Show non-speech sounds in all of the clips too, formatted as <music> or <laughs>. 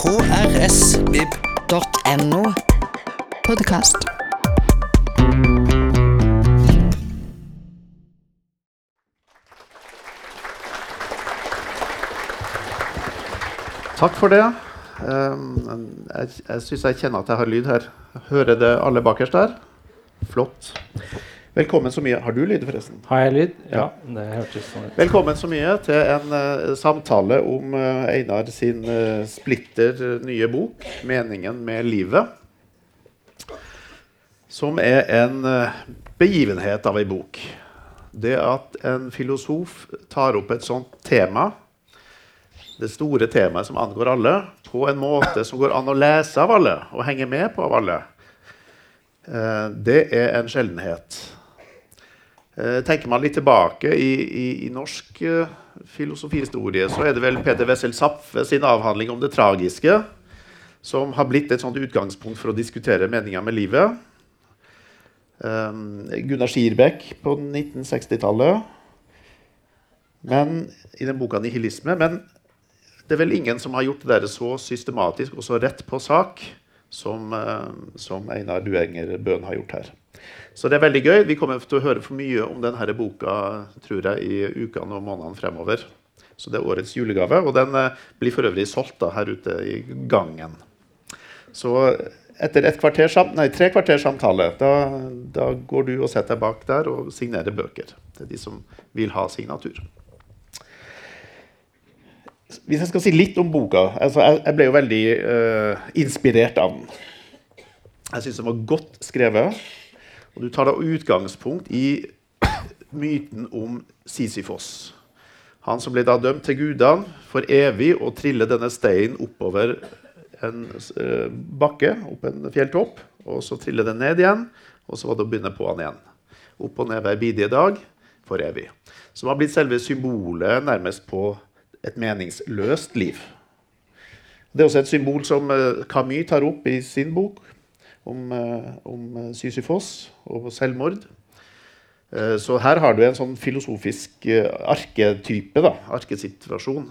krsvib.no. Podkast. Takk for det. Jeg jeg syns jeg kjenner at jeg har lyd her. Hører det alle bakerst der? Flott. Velkommen så mye. Har du lyd, forresten? Har jeg lyd? Ja, det hørtes sånn ut. Velkommen så mye til en uh, samtale om uh, Einar sin uh, splitter nye bok, 'Meningen med livet'. Som er en begivenhet av ei bok. Det at en filosof tar opp et sånt tema, det store temaet som angår alle, på en måte som går an å lese av alle og henge med på av alle, det er en sjeldenhet. Eh, tenker man litt tilbake i, i, i norsk eh, filosofihistorie, så er det vel Peter Wessel Zapfe sin avhandling om det tragiske som har blitt et sånt utgangspunkt for å diskutere meninga med livet. Um, Gunnar Skirbekk på 1960-tallet. Men i den boka 'Nihilisme'. Men det er vel ingen som har gjort det der så systematisk og så rett på sak som, eh, som Einar Duenger Bøhn har gjort her. Så det er veldig gøy. Vi kommer til å høre for mye om denne boka tror jeg, i ukene og månedene fremover. Så det er årets julegave. Og den eh, blir for øvrig solgt da, her ute i gangen. Så etter et kvarter, nei, tre kvarters samtale, da, da går du og setter deg bak der og signerer bøker. til de som vil ha signatur. Hvis jeg skal si litt om boka altså Jeg, jeg ble jo veldig uh, inspirert av den. Jeg syns den var godt skrevet. Og du tar da utgangspunkt i myten om Sisyfos. Han som ble da dømt til gudene for evig å trille denne steinen oppover en eh, bakke, opp en fjelltopp, og så trille den ned igjen, og så var det å begynne på han igjen. Opp og ned hver bidige dag for evig. Som har blitt selve symbolet nærmest på et meningsløst liv. Det er også et symbol som eh, Camus tar opp i sin bok om, eh, om eh, Sisyfos og selvmord. Eh, Så her har du en sånn filosofisk arketype, da, arkesituasjon,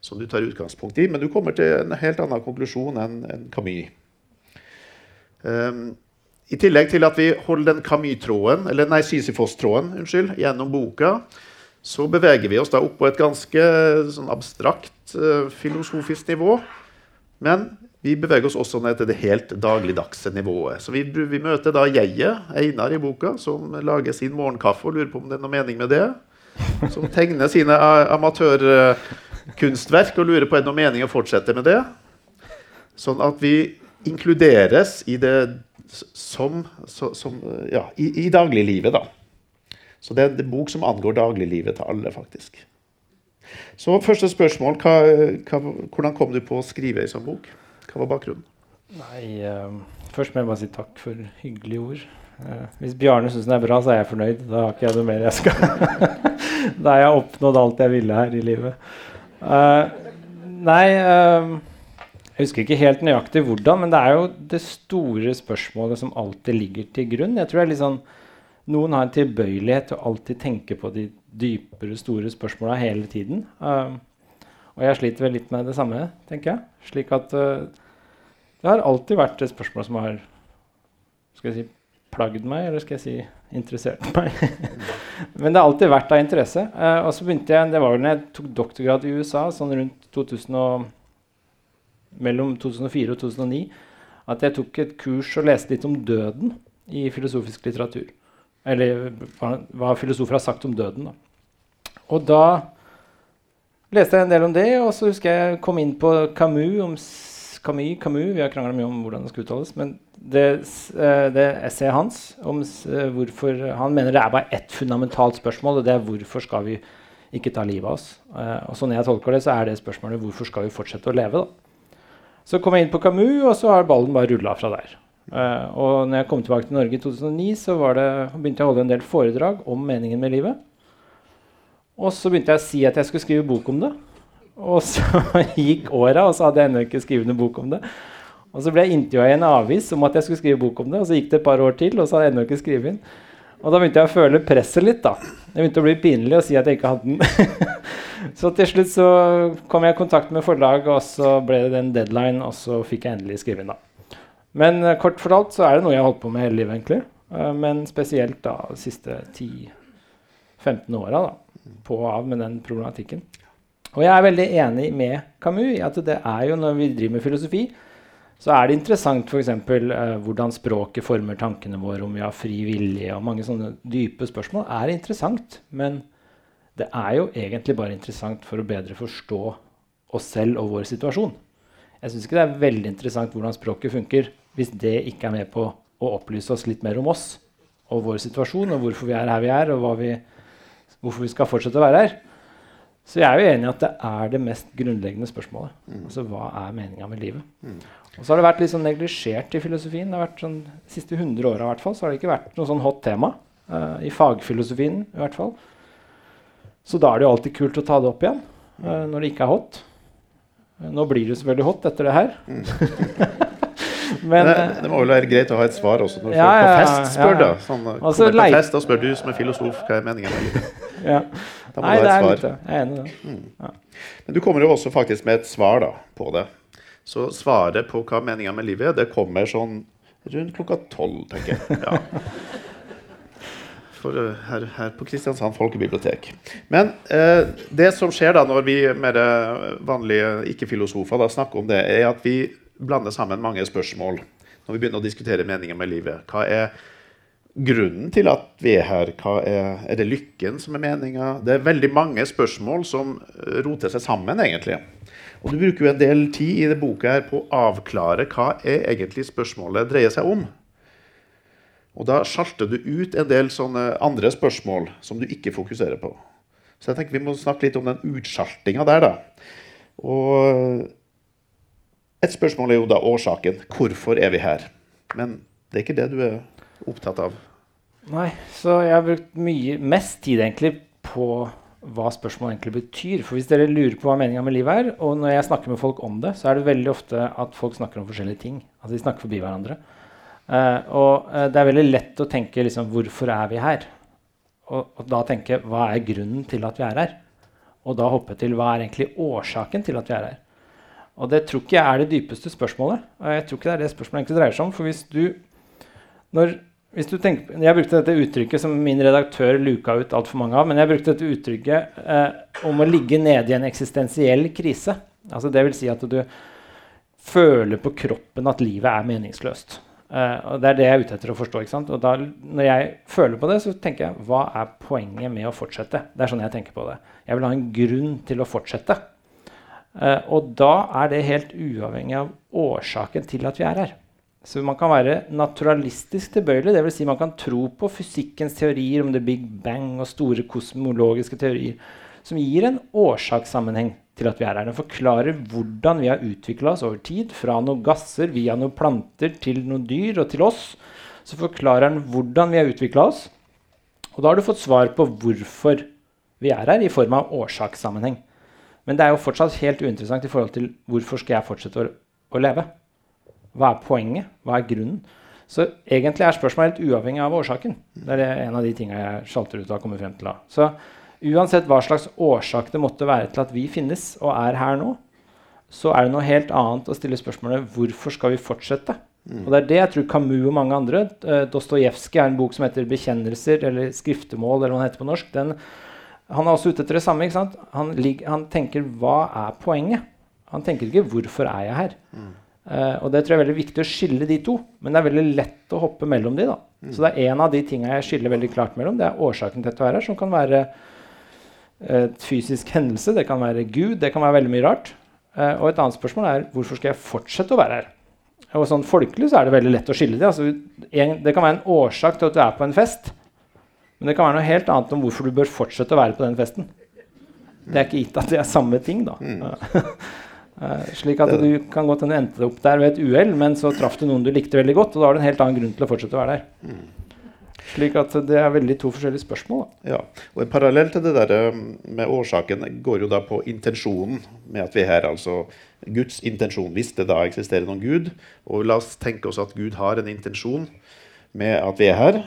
som du tar utgangspunkt i. Men du kommer til en helt annen konklusjon enn en Camus. Um, I tillegg til at vi holder den Camus-tråden, eller nei, Sisyfos-tråden unnskyld, gjennom boka, så beveger vi oss da opp på et ganske sånn abstrakt uh, filosofisk nivå. Men vi beveger oss også ned til det helt dagligdagse nivået. Så vi, vi møter da jeget, Einar i boka, som lager sin morgenkaffe og lurer på om det er noe mening med det. Som tegner sine amatørkunstverk og lurer på om det er noe mening å fortsette med det. Sånn at vi inkluderes i det som, som ja, i, i dagliglivet, da. Så det er en bok som angår dagliglivet til alle, faktisk. Så første spørsmål. Hva, hva, hvordan kom du på å skrive ei sånn bok? Hva var bakgrunnen? Nei, uh, først må jeg bare si takk for hyggelige ord. Uh, hvis Bjarne syns den er bra, så er jeg fornøyd. Da har ikke jeg noe mer jeg skal <laughs> Da har jeg oppnådd alt jeg ville her i livet. Uh, nei Jeg husker ikke helt nøyaktig hvordan, men det er jo det store spørsmålet som alltid ligger til grunn. Jeg tror litt sånn Noen har en tilbøyelighet til å alltid tenke på de dypere, store spørsmåla hele tiden. Eh, og jeg sliter vel litt med det samme, tenker jeg. Slik at uh, det har alltid vært et spørsmål som har skal jeg si, plagd meg, eller skal jeg si interessert meg. <laughs> Men det har alltid vært av interesse. Uh, og så begynte jeg, det var vel når jeg tok doktorgrad i USA, sånn rundt 2000 og, mellom 2004 og 2009, at jeg tok et kurs og leste litt om døden i filosofisk litteratur. Eller hva, hva filosofer har sagt om døden. Da. Og da leste jeg en del om det, og så husker jeg kom inn på Camus, om Camus, Camus Vi har krangla mye om hvordan det skal uttales. Men det, eh, det essayet hans om eh, hvorfor Han mener det er bare ett fundamentalt spørsmål, og det er hvorfor skal vi ikke ta livet av oss. Eh, og sånn jeg tolker det, så er det spørsmålet hvorfor skal vi fortsette å leve. da. Så kom jeg inn på Camus, og så har ballen bare rulla fra der. Og når jeg kom tilbake til Norge i 2009, så det, begynte jeg å holde en del foredrag om meningen med livet. Og så begynte jeg å si at jeg skulle skrive bok om det. Og så <laughs> gikk åra, og så hadde jeg ennå ikke skrevet noen bok om det. Og så ble jeg intervjua i en avis om at jeg skulle skrive bok om det, og så gikk det et par år til, og så hadde jeg ennå ikke skrevet inn. Og da begynte jeg å føle presset litt. da. Det begynte å bli pinlig å si at jeg ikke hadde den. <laughs> så til slutt så kom jeg i kontakt med forlag, og så ble det en deadline, og så fikk jeg endelig skrive inn. da. Men uh, kort fortalt så er det noe jeg har holdt på med hele livet, egentlig. Uh, men spesielt da de siste 10-15 åra på og av med den problematikken. Og jeg er veldig enig med Camus i at det er jo når vi driver med filosofi, så er det interessant f.eks. Eh, hvordan språket former tankene våre, om vi har fri vilje og mange sånne dype spørsmål, er interessant. Men det er jo egentlig bare interessant for å bedre forstå oss selv og vår situasjon. Jeg syns ikke det er veldig interessant hvordan språket funker hvis det ikke er med på å opplyse oss litt mer om oss og vår situasjon og hvorfor vi er her vi er, og hva vi, hvorfor vi skal fortsette å være her. Så jeg er jo enig i at det er det mest grunnleggende spørsmålet. Mm. Altså hva er meninga med livet? Mm. Og så har det vært litt sånn neglisjert i filosofien. Det har vært sånn, De siste 100 åra så har det ikke vært noe sånn hot tema. Uh, I fagfilosofien i hvert fall. Så da er det jo alltid kult å ta det opp igjen uh, når det ikke er hot. Uh, nå blir det selvfølgelig hot etter det her. Mm. Men, det, det, må vel være greit å ha et svar også når ja, folk på fest spør. Ja, ja. da sånn, altså, på fest da spør du som er filosof, hva er meningen med livet? <laughs> ja. Da må Nei, du ha et svar. Jeg er enig i det. Mm. Men du kommer jo også faktisk med et svar da, på det. Så svaret på hva meninga med livet er, det kommer sånn rundt klokka tolv, tenker jeg. <laughs> Ja. For, uh, her, her, på Kristiansand folkebibliotek. Men eh, det som skjer da når vi mer vanlige ikke-filosofer snakker om det, er at vi blander sammen mange spørsmål når vi begynner å diskutere meningen med livet. Hva er grunnen til at vi er her? Er, er det lykken som er meninga? Det er veldig mange spørsmål som roter seg sammen, egentlig. Og Du bruker jo en del tid i det boka her på å avklare hva er egentlig spørsmålet dreier seg om. Og Da sjalter du ut en del sånne andre spørsmål som du ikke fokuserer på. Så jeg tenker vi må snakke litt om den utsjaltinga der. da. Og Et spørsmål er jo da årsaken. Hvorfor er vi her? Men det er ikke det du er opptatt av? Nei, så jeg har brukt mye, mest tid egentlig på hva spørsmålet egentlig betyr. For Hvis dere lurer på hva meninga med livet er, og når jeg snakker med folk om det, så er det veldig ofte at folk snakker om forskjellige ting. Altså De snakker forbi hverandre. Uh, og uh, det er veldig lett å tenke liksom, 'Hvorfor er vi her?' Og, og, da tenke 'Hva er grunnen til at vi er her?' Og da hoppe til 'Hva er egentlig årsaken til at vi er her?' Og det tror ikke jeg er det dypeste spørsmålet. Jeg tror ikke det er det spørsmålet egentlig dreier seg om. For hvis du når Tenker, jeg brukte dette uttrykket som min redaktør luka ut altfor mange av. Men jeg brukte dette uttrykket eh, om å ligge nede i en eksistensiell krise. Altså det vil si at du føler på kroppen at livet er meningsløst. Eh, og Det er det jeg er ute etter å forstå. ikke sant? Og da, Når jeg føler på det, så tenker jeg hva er poenget med å fortsette? Det er sånn jeg tenker på det. Jeg vil ha en grunn til å fortsette. Eh, og da er det helt uavhengig av årsaken til at vi er her. Så man kan være naturalistisk tilbøyelig, dvs. Si man kan tro på fysikkens teorier om the big bang og store kosmologiske teorier som gir en årsakssammenheng til at vi er her. Den forklarer hvordan vi har utvikla oss over tid, fra noen gasser via noen planter til noen dyr og til oss. Så forklarer den hvordan vi har utvikla oss. Og da har du fått svar på hvorfor vi er her, i form av årsakssammenheng. Men det er jo fortsatt helt uinteressant i forhold til hvorfor skal jeg fortsette å, å leve. Hva er poenget? Hva er grunnen? Så egentlig er spørsmålet helt uavhengig av årsaken. Det er en av de tingene jeg sjalter ut av å komme frem til. Da. Så uansett hva slags årsak det måtte være til at vi finnes og er her nå, så er det noe helt annet å stille spørsmålet hvorfor skal vi fortsette? Mm. Og det er det jeg tror Camus og mange andre uh, Dostojevskij er en bok som heter 'Bekjennelser', eller 'Skriftemål', eller hva den heter på norsk. Den, han er også ute etter det samme. ikke Han, han, tenker 'hva er poenget'? Han tenker ikke 'hvorfor er jeg her'? Mm. Uh, og det tror jeg er veldig viktig å skille de to. Men det er veldig lett å hoppe mellom de. da. Mm. Så det er en av de tingene jeg skiller veldig klart mellom. Det er årsaken til dette her, som kan være uh, et fysisk hendelse, det kan være Gud, det kan være veldig mye rart. Uh, og et annet spørsmål er hvorfor skal jeg fortsette å være her? Og sånn Folkelig så er det veldig lett å skille de. Altså, en, det kan være en årsak til at du er på en fest. Men det kan være noe helt annet om hvorfor du bør fortsette å være på den festen. Det er ikke gitt at det er samme ting, da. Mm. Uh, <laughs> slik at du kan godt hende endte opp der ved et uhell, men så traff du noen du likte veldig godt, og da har du en helt annen grunn til å fortsette å være der. Mm. Slik at det er veldig to forskjellige spørsmål. Da. Ja, og En parallell til det der um, med årsaken går jo da på intensjonen med at vi er her. altså Guds intensjon, hvis det da eksisterer noen Gud. Og la oss tenke oss at Gud har en intensjon med at vi er her.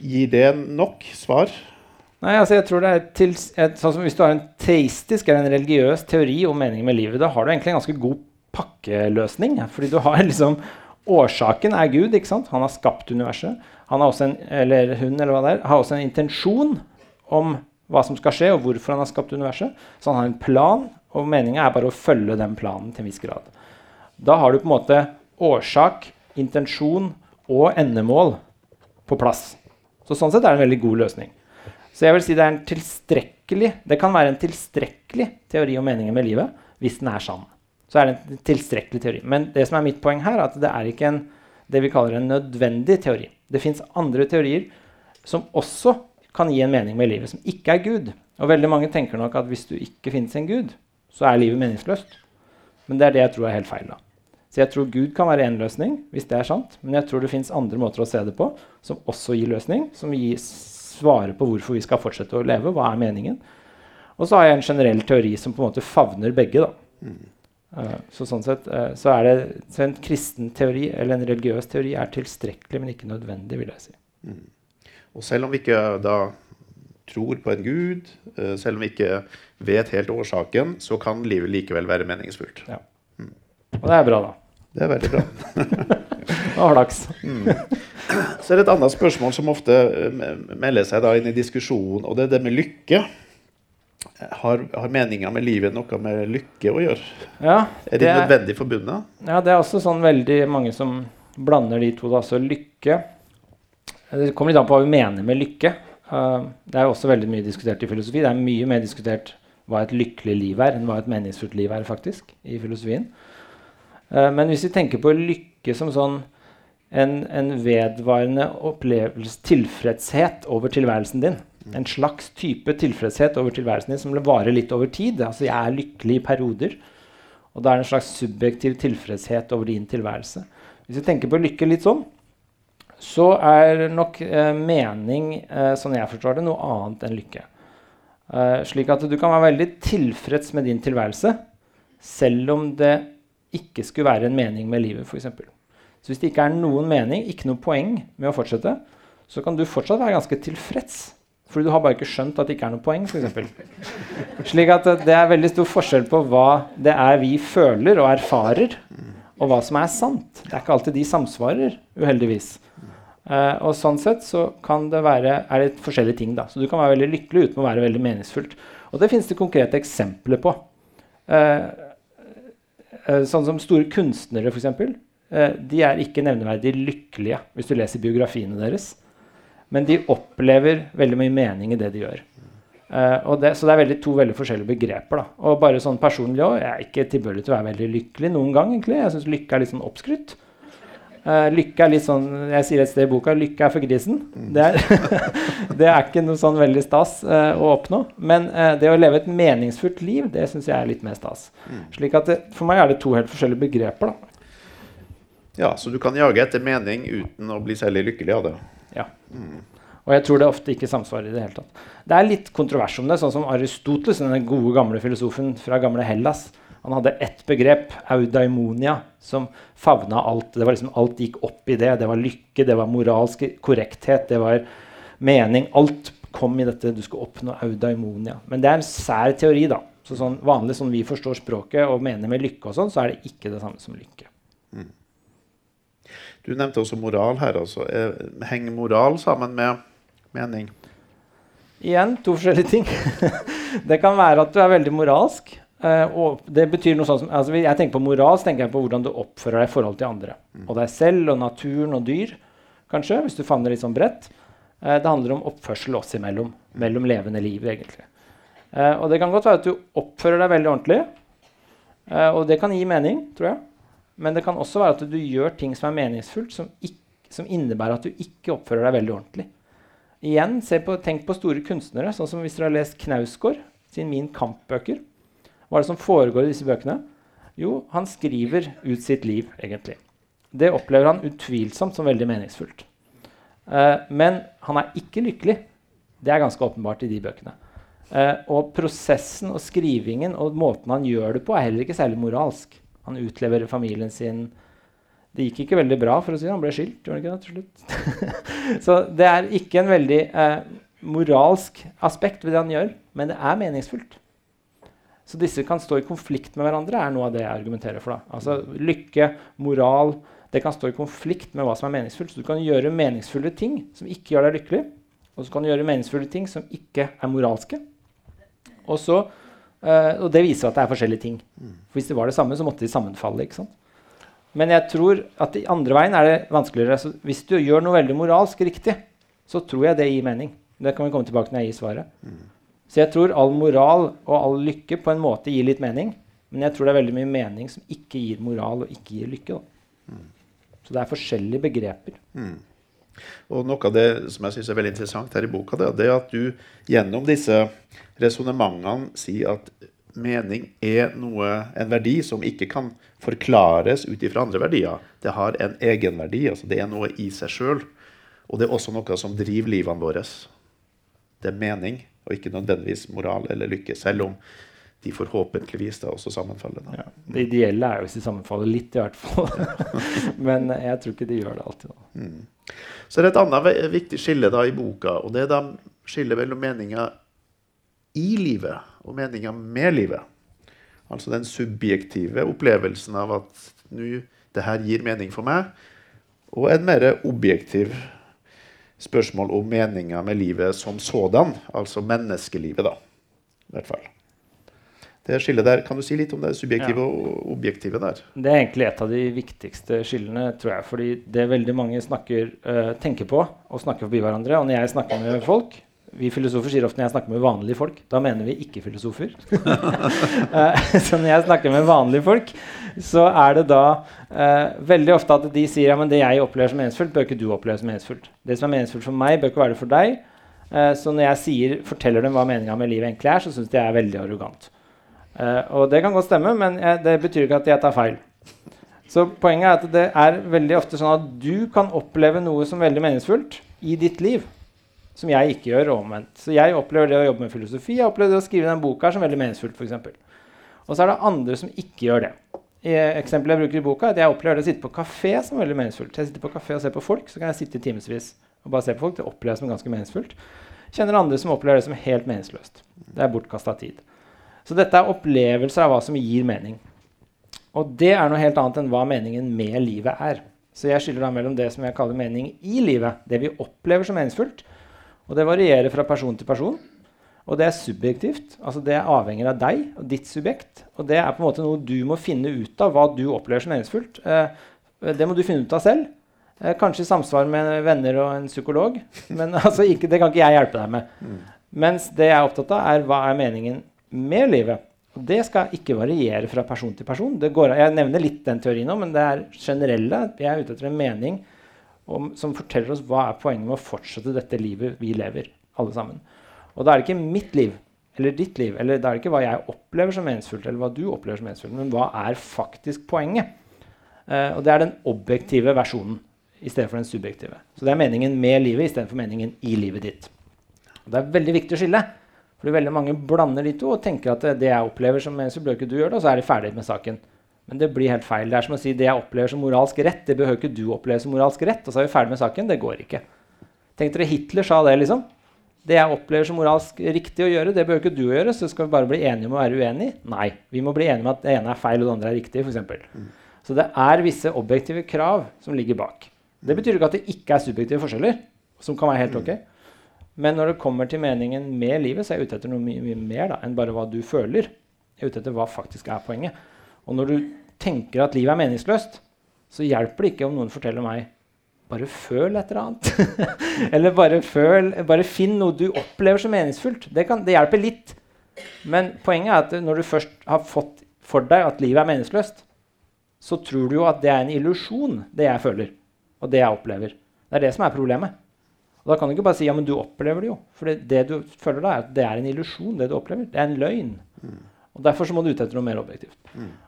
Gir det nok svar? Nei, altså jeg tror det er til, et, sånn som Hvis du har en teistisk eller en religiøs teori om meningen med livet, da har du egentlig en ganske god pakkeløsning. Fordi du har <laughs> liksom Årsaken er Gud. ikke sant? Han har skapt universet. Han har også en, eller hun eller hva det er, har også en intensjon om hva som skal skje, og hvorfor han har skapt universet. Så han har en plan, og meninga er bare å følge den planen til en viss grad. Da har du på en måte årsak, intensjon og endemål på plass. Så sånn sett er det en veldig god løsning. Så jeg vil si det er en tilstrekkelig Det kan være en tilstrekkelig teori om meningen med livet hvis den er sann. Så er det en tilstrekkelig teori. Men det som er mitt poeng her, er at det er ikke en, det vi kaller en nødvendig teori. Det fins andre teorier som også kan gi en mening med livet, som ikke er Gud. Og veldig mange tenker nok at hvis du ikke finnes en Gud, så er livet meningsløst. Men det er det jeg tror er helt feil. da. Så jeg tror Gud kan være én løsning, hvis det er sant. Men jeg tror det fins andre måter å se det på som også gir løsning. Som gir svare på hvorfor vi skal fortsette å leve. Hva er meningen? Og så har jeg en generell teori som på en måte favner begge. da. Mm. Uh, så sånn sett uh, så er det så en kristen teori eller en religiøs teori er tilstrekkelig, men ikke nødvendig, vil jeg si. Mm. Og selv om vi ikke da tror på en gud, uh, selv om vi ikke vet helt årsaken, så kan livet likevel være meningsfullt. Ja. Mm. Og det er bra, da. Det er veldig bra. <laughs> og flaks. mm. Så er det et annet spørsmål som ofte melder seg inn i diskusjonen, og det er det med lykke. Har, har meninga med livet noe med lykke å gjøre? Ja, er de nødvendig forbundet? Ja, det er også sånn veldig mange som blander de to. Da. Så lykke Det kommer litt an på hva vi mener med lykke. Uh, det er også veldig mye diskutert i filosofi. Det er mye mer diskutert hva et lykkelig liv er, enn hva et meningsfullt liv er, faktisk, i filosofien. Uh, men hvis vi tenker på lykke som sånn en, en vedvarende opplevelse, tilfredshet over tilværelsen din en slags type tilfredshet over tilværelsen din som varer litt over tid. Altså jeg er lykkelig i perioder. Og da er det en slags subjektiv tilfredshet over din tilværelse. Hvis vi tenker på lykke litt sånn, så er nok eh, mening, eh, sånn jeg forstår det, noe annet enn lykke. Eh, slik at du kan være veldig tilfreds med din tilværelse selv om det ikke skulle være en mening med livet, f.eks. Så hvis det ikke er noen mening, ikke noe poeng med å fortsette, så kan du fortsatt være ganske tilfreds fordi du har bare ikke skjønt at det ikke er noe poeng. Eksempel. Slik at det er veldig stor forskjell på hva det er vi føler og erfarer, og hva som er sant. Det er ikke alltid de samsvarer, uheldigvis. Uh, og sånn sett så kan det være, er det forskjellige ting. da. Så du kan være veldig lykkelig uten å være veldig meningsfullt. Og det finnes det konkrete eksempler på. Uh, sånn som store kunstnere, f.eks. Uh, de er ikke nevneverdig lykkelige hvis du leser biografiene deres. Men de opplever veldig mye mening i det de gjør. Uh, det, så det er veldig, to veldig forskjellige begreper. Da. Og bare sånn personlig òg. Jeg er ikke tilbøyelig til å være veldig lykkelig noen gang. egentlig. Jeg syns lykke er litt sånn oppskrytt. Uh, lykke er litt sånn, Jeg sier et sted i boka lykke er for grisen. Det er, <laughs> det er ikke noe sånn veldig stas uh, å oppnå. Men det å leve et meningsfullt liv, det syns jeg er litt mer stas. Slik at det, For meg er det to helt forskjellige begreper. da. Ja, Så du kan jage etter mening uten å bli særlig lykkelig av det? Ja. Mm. Og jeg tror det ofte ikke samsvarer i det hele tatt. Det er litt kontrovers om det, sånn som Aristoteles, den gode gamle filosofen fra gamle Hellas. Han hadde ett begrep, audaimonia, som favna alt. Det var liksom Alt gikk opp i det. Det var lykke, det var moralsk korrekthet, det var mening. Alt kom i dette. Du skulle oppnå audaimonia. Men det er en sær teori, da. Så sånn vanlig som vi forstår språket og mener med lykke, og sånn, så er det ikke det samme som lykke. Mm. Du nevnte også moral her. Altså. Henger moral sammen med mening? Igjen to forskjellige ting. <laughs> det kan være at du er veldig moralsk. Uh, og det betyr noe sånn som, altså Jeg tenker på moral, så tenker jeg på hvordan du oppfører deg i forhold til andre. Mm. Og deg selv og naturen og dyr, kanskje, hvis du favner litt sånn bredt. Uh, det handler om oppførsel oss imellom. Mellom levende liv, egentlig. Uh, og det kan godt være at du oppfører deg veldig ordentlig. og det kan gi mening, tror jeg. Men det kan også være at du gjør ting som er meningsfullt, som, som innebærer at du ikke oppfører deg veldig ordentlig. Igjen, på, Tenk på store kunstnere, sånn som hvis dere har lest Knausgård sin Min Kamp-bøker. Hva er det som foregår i disse bøkene? Jo, han skriver ut sitt liv, egentlig. Det opplever han utvilsomt som veldig meningsfullt. Eh, men han er ikke lykkelig. Det er ganske åpenbart i de bøkene. Eh, og prosessen og skrivingen og måten han gjør det på, er heller ikke særlig moralsk. Han utleverer familien sin. Det gikk ikke veldig bra, for å si det. Han ble skilt. gjorde han ikke det til slutt? <laughs> så det er ikke en veldig eh, moralsk aspekt ved det han gjør, men det er meningsfullt. Så disse kan stå i konflikt med hverandre, er noe av det jeg argumenterer for. da. Altså Lykke, moral Det kan stå i konflikt med hva som er meningsfullt. Så du kan gjøre meningsfulle ting som ikke gjør deg lykkelig, og så kan du gjøre meningsfulle ting som ikke er moralske. Og, så, eh, og det viser at det er forskjellige ting. For hvis det var det samme, så måtte de sammenfalle. ikke sant? Men jeg tror at i andre veien er det vanskeligere. Så hvis du gjør noe veldig moralsk riktig, så tror jeg det gir mening. Det kan vi komme tilbake når jeg gir svaret. Så jeg tror all moral og all lykke på en måte gir litt mening. Men jeg tror det er veldig mye mening som ikke gir moral og ikke gir lykke. Da. Så det er forskjellige begreper. Og noe av det som jeg synes er veldig interessant her i boka, det er at du gjennom disse resonnementene sier at mening er noe, en verdi som ikke kan forklares ut ifra andre verdier. Det har en egenverdi. altså Det er noe i seg sjøl. Og det er også noe som driver livene våre. Det er mening, og ikke nødvendigvis moral eller lykke. Selv om de forhåpentligvis da også sammenfaller. Da. Ja. Det ideelle er jo hvis de sammenfaller litt, i hvert fall. <laughs> Men jeg tror ikke de gjør det alltid. Da. Så er det et annet viktig skille da i boka, og det er da skillet mellom meninga i livet og meninga med livet. Altså den subjektive opplevelsen av at nå, det her gir mening for meg, og en mer objektiv spørsmål om meninga med livet som sådan, altså menneskelivet, da. I hvert fall. Det skillet der, Kan du si litt om det subjektive og objektive der? Det er egentlig et av de viktigste skillene, tror jeg. Fordi det veldig mange snakker, uh, tenker på og snakker forbi hverandre. Og når jeg snakker med folk Vi filosofer sier ofte når jeg snakker med vanlige folk, da mener vi ikke-filosofer. <laughs> Eh, så når jeg snakker med vanlige folk, så er det da eh, veldig ofte at de sier ja, det jeg opplever som meningsfullt, bør ikke du oppleve som meningsfullt. Det som er meningsfullt for meg, bør ikke være det for deg. Eh, så når jeg sier, forteller dem hva meninga med livet egentlig er, så syns de jeg er veldig arrogant. Eh, og det kan godt stemme, men jeg, det betyr ikke at jeg tar feil. Så poenget er at det er veldig ofte sånn at du kan oppleve noe som veldig meningsfullt i ditt liv, som jeg ikke gjør, omvendt. Så jeg opplever det å jobbe med filosofi, jeg opplever det å skrive denne boka som veldig meningsfullt, f.eks. Og så er det andre som ikke gjør det. I eksempelet jeg bruker i boka, er at jeg opplever det å sitte på kafé som veldig meningsfullt. Jeg sitter på kafé og ser på folk, så kan jeg sitte i timevis og bare se på folk. Det opplever jeg som ganske meningsfullt. Kjenner andre som opplever det som helt meningsløst. Det er bortkasta tid. Så dette er opplevelser av hva som gir mening. Og det er noe helt annet enn hva meningen med livet er. Så jeg skiller da mellom det som jeg kaller mening i livet, det vi opplever som meningsfullt. Og det varierer fra person til person. Og det er subjektivt. altså Det avhenger av deg og ditt subjekt. Og det er på en måte noe du må finne ut av hva du opplever som meningsfullt. Eh, det må du finne ut av selv. Eh, kanskje i samsvar med venner og en psykolog. Men <laughs> altså, ikke, det kan ikke jeg hjelpe deg med. Mens det jeg er opptatt av, er hva er meningen med livet. Og det skal ikke variere fra person til person. Det går, jeg nevner litt den teorien nå, men det er generelle. Jeg er ute etter en mening om, som forteller oss hva er poenget med å fortsette dette livet vi lever, alle sammen. Og da er det ikke mitt liv eller ditt liv, eller da er det ikke hva jeg opplever som meningsfullt, eller hva du opplever som meningsfullt, men hva er faktisk poenget? Uh, og det er den objektive versjonen i stedet for den subjektive. Så det er meningen med livet istedenfor meningen i livet ditt. Og det er veldig viktig å skille. Fordi veldig mange blander de to og tenker at det jeg opplever som meningsfullt, bør ikke du gjøre det, og så er de ferdig med saken. Men det blir helt feil. Det er som å si det jeg opplever som moralsk rett, det behøver ikke du oppleve som moralsk rett, og så er vi ferdig med saken. Det går ikke. Tenk dere Hitler sa det, liksom. Det jeg opplever som moralsk riktig å gjøre, det behøver ikke du å gjøre. Så skal vi bare bli enige om å være uenige? Nei. Vi må bli enige om at det ene er feil og det andre er riktig. For eksempel. Så det er visse objektive krav som ligger bak. Det betyr ikke at det ikke er subjektive forskjeller, som kan være helt ok. Men når det kommer til meningen med livet, så er jeg ute etter noe mye, mye mer da, enn bare hva du føler. Jeg er ute etter hva faktisk er poenget. Og når du tenker at livet er meningsløst, så hjelper det ikke om noen forteller meg bare føl et eller annet. <laughs> eller bare føl, bare finn noe du opplever som meningsfullt. Det, kan, det hjelper litt. Men poenget er at når du først har fått for deg at livet er meningsløst, så tror du jo at det er en illusjon, det jeg føler, og det jeg opplever. Det er det som er problemet. Og Da kan du ikke bare si ja, men du opplever det jo. For det, du føler da, er at det er en illusjon. Det du opplever. Det er en løgn. Og Derfor så må du ut etter noe mer objektivt.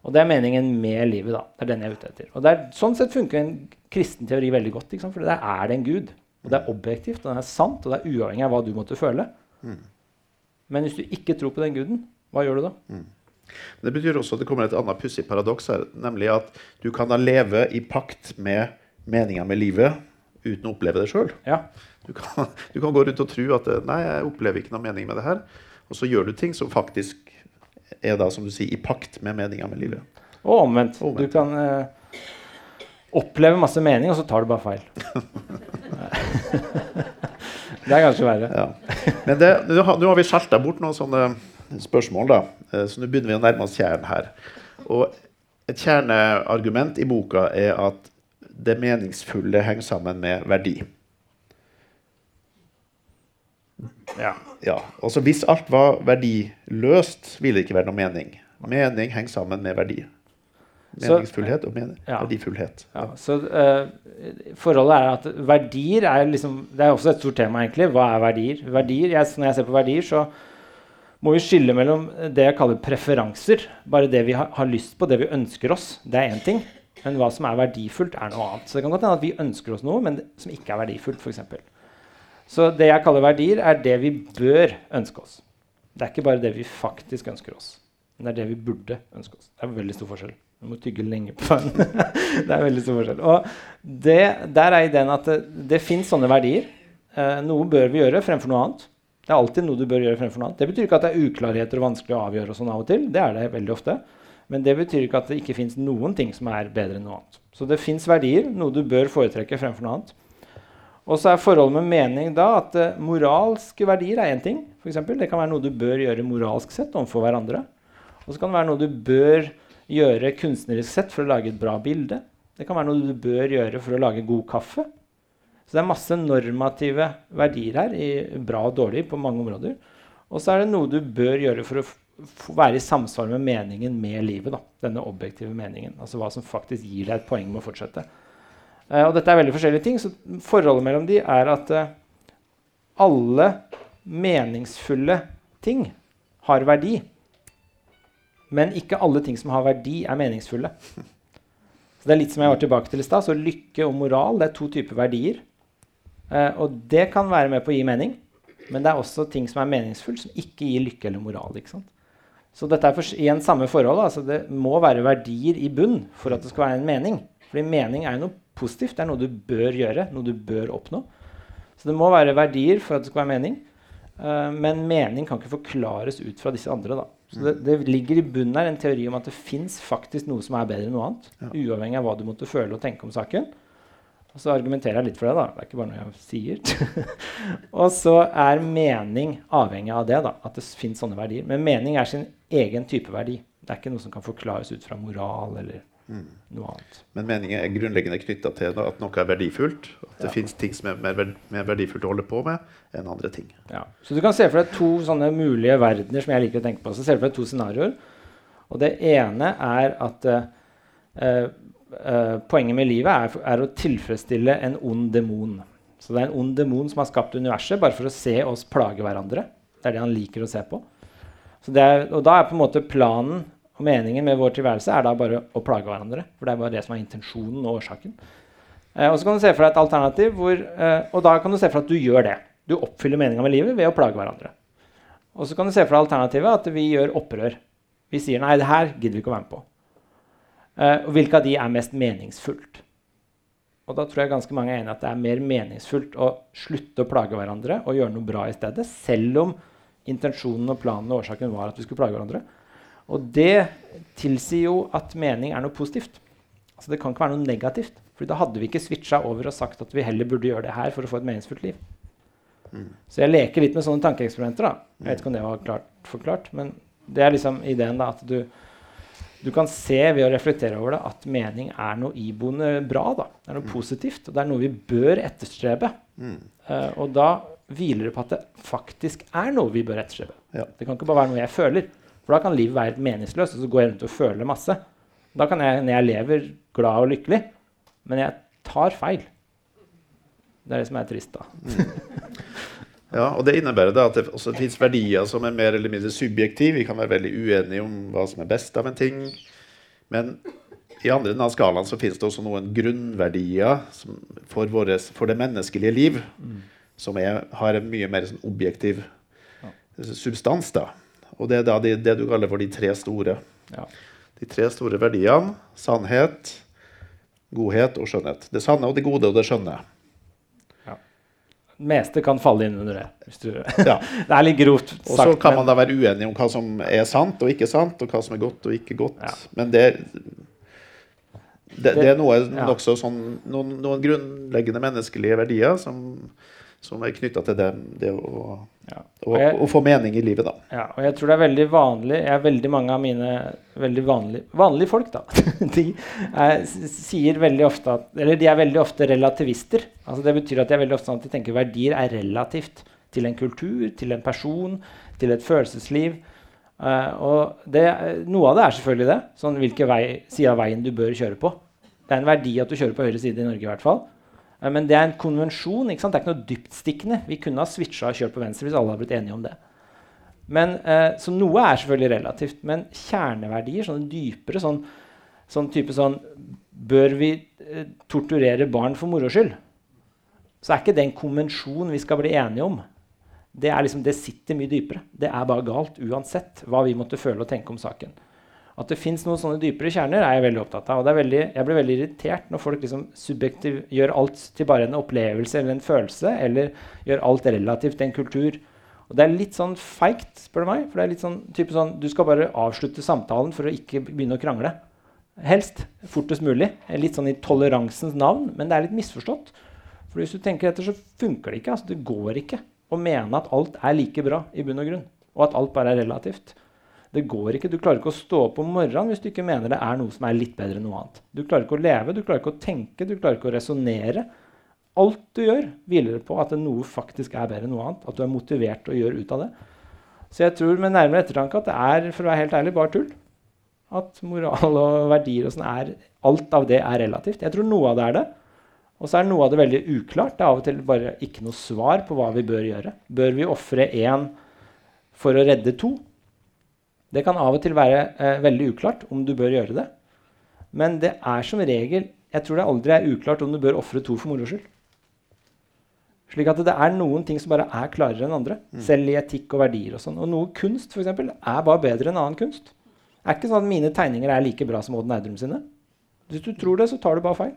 Og det er meningen med livet. da. Det er den jeg er ute etter. Og det er, Sånn sett funker en kristen teori veldig godt. Ikke sant? For der er det en gud. Og det er objektivt, og det er sant, og det er uavhengig av hva du måtte føle. Men hvis du ikke tror på den guden, hva gjør du da? Det betyr også at det kommer et annet pussig paradoks her, nemlig at du kan da leve i pakt med meninga med livet uten å oppleve det sjøl. Ja. Du, kan- du kan gå rundt og tro at eh, nei, jeg opplever ikke noe mening med det her. Og så gjør du ting som faktisk er da, som du sier, i pakt med meninga med livet. Og omvendt. Omvendt. Du kan eh, oppleve masse mening, og så tar du bare feil. <laughs> det er kanskje verre. Ja. Men det, nå har vi skjelta bort noen sånne spørsmål, da. Eh, Så nå begynner vi å nærme oss kjernen her. Og et kjerneargument i boka er at det meningsfulle henger sammen med verdi. Ja. Ja, altså Hvis alt var verdiløst, ville det ikke være noe mening. Mening henger sammen med verdi. Meningsfullhet og men Ja. verdifullhet. Ja, så uh, Forholdet er at verdier er liksom Det er også et stort tema, egentlig. Hva er verdier? verdier jeg, når jeg ser på verdier, så må vi skille mellom det jeg kaller preferanser. Bare det vi har, har lyst på, det vi ønsker oss. Det er én ting. Men hva som er verdifullt, er noe annet. Så det kan godt hende at vi ønsker oss noe, men det, som ikke er verdifullt, f.eks. Så det jeg kaller verdier, er det vi bør ønske oss. Det er ikke bare det vi faktisk ønsker oss, men det er det vi burde ønske oss. Det er veldig stor forskjell. Du må tygge lenge på den. <laughs> det er veldig stor forskjell. Og det, der er ideen at det, det fins sånne verdier. Eh, noe bør vi gjøre fremfor noe annet. Det er alltid noe du bør gjøre fremfor noe annet. Det betyr ikke at det er uklarheter og vanskelig å avgjøre. og sånn av og til. Det er det veldig ofte. Men det betyr ikke at det ikke fins noen ting som er bedre enn noe annet. Så det fins verdier, noe du bør foretrekke fremfor noe annet. Og så er forholdet med mening da at uh, moralske verdier er én ting. For eksempel. det kan være noe du bør gjøre moralsk sett overfor hverandre. Og så kan det være noe du bør gjøre kunstnerisk sett for å lage et bra bilde. Det kan være noe du bør gjøre for å lage god kaffe. Så det er masse normative verdier her, i bra og dårlig på mange områder. Og så er det noe du bør gjøre for å være i samsvar med meningen med livet. Da. Denne objektive meningen. Altså hva som faktisk gir deg et poeng med å fortsette. Eh, og dette er veldig forskjellige ting, så forholdet mellom de er at eh, alle meningsfulle ting har verdi. Men ikke alle ting som har verdi, er meningsfulle. Så det er litt som jeg var tilbake til i stad. Så lykke og moral det er to typer verdier. Eh, og det kan være med på å gi mening, men det er også ting som er meningsfullt, som ikke gir lykke eller moral. ikke sant? Så dette er for, igjen samme forhold. Altså det må være verdier i bunn for at det skal være en mening. Fordi mening er jo noe positivt. Det er noe du bør gjøre, noe du bør oppnå. Så det må være verdier for at det skal være mening. Uh, men mening kan ikke forklares ut fra disse andre. da. Så det, det ligger i bunnen her en teori om at det fins faktisk noe som er bedre enn noe annet. Uavhengig av hva du måtte føle og tenke om saken. Og så argumenterer jeg litt for det. da. Det er ikke bare noe jeg sier. <laughs> og så er mening avhengig av det. da, At det fins sånne verdier. Men mening er sin egen type verdi. Det er ikke noe som kan forklares ut fra moral eller noe annet. Men meningen er grunnleggende knytta til at noe er verdifullt. At det Ja. finnes ting som er mer, mer verdifullt å holde på med enn andre ting. Ja. Så du kan se for deg to sånne mulige verdener som jeg liker å tenke på. Så ser du for deg to scenarioer. Og det ene er at uh, eh, poenget med livet er, er å tilfredsstille en ond demon. Så det er en ond demon som har skapt universet bare for å se oss plage hverandre. Det er det han liker å se på. Så det er, og da er på en måte planen og meningen med vår tilværelse er da bare å plage hverandre. For det er bare det som er intensjonen og årsaken. Eh, og så kan du se for deg et alternativ hvor, eh, og da kan du se for deg at du gjør det. Du oppfyller meninga med livet ved å plage hverandre. Og så kan du se for deg alternativet at vi gjør opprør. Vi sier nei, det her gidder vi ikke å være med på. Eh, og hvilke av de er mest meningsfullt? Og da tror jeg ganske mange er enig i at det er mer meningsfullt å slutte å plage hverandre og gjøre noe bra i stedet, selv om intensjonen og planen og årsaken var at vi skulle plage hverandre. Og det tilsier jo at mening er noe positivt. Altså Det kan ikke være noe negativt. For da hadde vi ikke switcha over og sagt at vi heller burde gjøre det her for å få et meningsfullt liv. Så jeg leker litt med sånne tankeeksperimenter. da. Jeg vet ikke om det var klart forklart, men det er liksom ideen da, at du, du kan se ved å reflektere over det at mening er noe iboende bra. da. Det er noe positivt, og det er noe vi bør etterstrebe. Eh, og da hviler det på at det faktisk er noe vi bør etterstrebe. Ja. Det kan ikke bare være noe jeg føler. For da kan livet være helt meningsløst, og så går jeg rundt og føler masse. Da kan jeg, når jeg lever glad og lykkelig, men jeg tar feil. Det er det som er trist, da. Ja, og Det innebærer da at det også finnes verdier som er mer eller mindre subjektive. Vi kan være veldig uenige om hva som er best av en ting. Men i andre enden av skalaen så finnes det også noen grunnverdier som, for, våres, for det menneskelige liv som er, har en mye mer sånn objektiv substans. da. Og det er da de, det du kaller for de tre store. Ja. De tre store verdiene. Sannhet, godhet og skjønnhet. Det sanne og det gode og det skjønne. Det meste kan falle inn under det. Du, Ja. <laughs> det er litt grovt sagt. Og så kan men- man da være uenig om hva som er sant og ikke sant, og hva som er godt og ikke godt. Ja. Men det, det, det er noe Ja. sånn noen, noen grunnleggende menneskelige verdier som, som er knytta til det, det å, Ja. Og jeg- å få mening i livet, da. Ja, og jeg tror det er veldig vanlig jeg er Veldig mange av mine veldig vanlige, vanlige folk da, <laughs> de er, sier veldig ofte at Eller de er veldig ofte relativister. Altså Det betyr at de er veldig ofte sånn at de tenker verdier er relativt til en kultur, til en person, til et følelsesliv. Uh, og det, noe av det er selvfølgelig det. Sånn hvilken vei, side av veien du bør kjøre på. Det er en verdi at du kjører på høyre side i Norge i hvert fall. Eh, Men det er en konvensjon. ikke sant? Det er ikke noe dyptstikkende. Vi kunne ha switcha og kjørt på venstre hvis alle hadde blitt enige om det. Men, eh, så noe er selvfølgelig relativt. Men kjerneverdier, sånne dypere sånn, sånn type sånn Bør vi eh, torturere barn for moro skyld? Så er ikke det en konvensjon vi skal bli enige om. Det, liksom, det sitter mye dypere. Det er bare galt uansett hva vi måtte føle og tenke om saken. At det fins noen sånne dypere kjerner, er jeg veldig opptatt av. Og veldig, jeg blir veldig irritert når folk liksom subjektiv, gjør alt til bare en opplevelse eller en følelse, eller gjør alt relativt til en kultur. Og det er litt sånn feigt, spør du meg. For det er litt sånn, type sånn Du skal bare avslutte samtalen for å ikke begynne å krangle. Helst fortest mulig. Litt sånn i toleransens navn, men det er litt misforstått. For hvis du tenker etter, så funker det ikke. altså Det går ikke å mene at alt er like bra i bunn og grunn, og at alt bare er relativt. Det går ikke. Du klarer ikke å stå opp om morgenen hvis du ikke mener det er noe som er litt bedre enn noe annet. Du klarer ikke å leve, du klarer ikke å tenke, du klarer ikke å resonnere. Alt du gjør, hviler på at noe faktisk er bedre enn noe annet. At du er motivert til å gjøre ut av det. Så jeg tror med nærmere ettertanke at det er for å være helt ærlig, bare tull. At moral og verdier og sånn er Alt av det er relativt. Jeg tror noe av det er det. Og så er noe av det veldig uklart. Det er av og til bare ikke noe svar på hva vi bør gjøre. Bør vi ofre én for å redde to? Det kan av og til være eh, veldig uklart om du bør gjøre det. Men det er som regel Jeg tror det aldri er uklart om du bør ofre to for moro skyld. Slik at det er noen ting som bare er klarere enn andre. Selv i etikk og verdier. Og sånn. Og noe kunst for eksempel, er bare bedre enn annen kunst. Det er ikke sånn at mine tegninger er like bra som Odd Eidrum sine. Hvis du tror det, så tar du bare feil.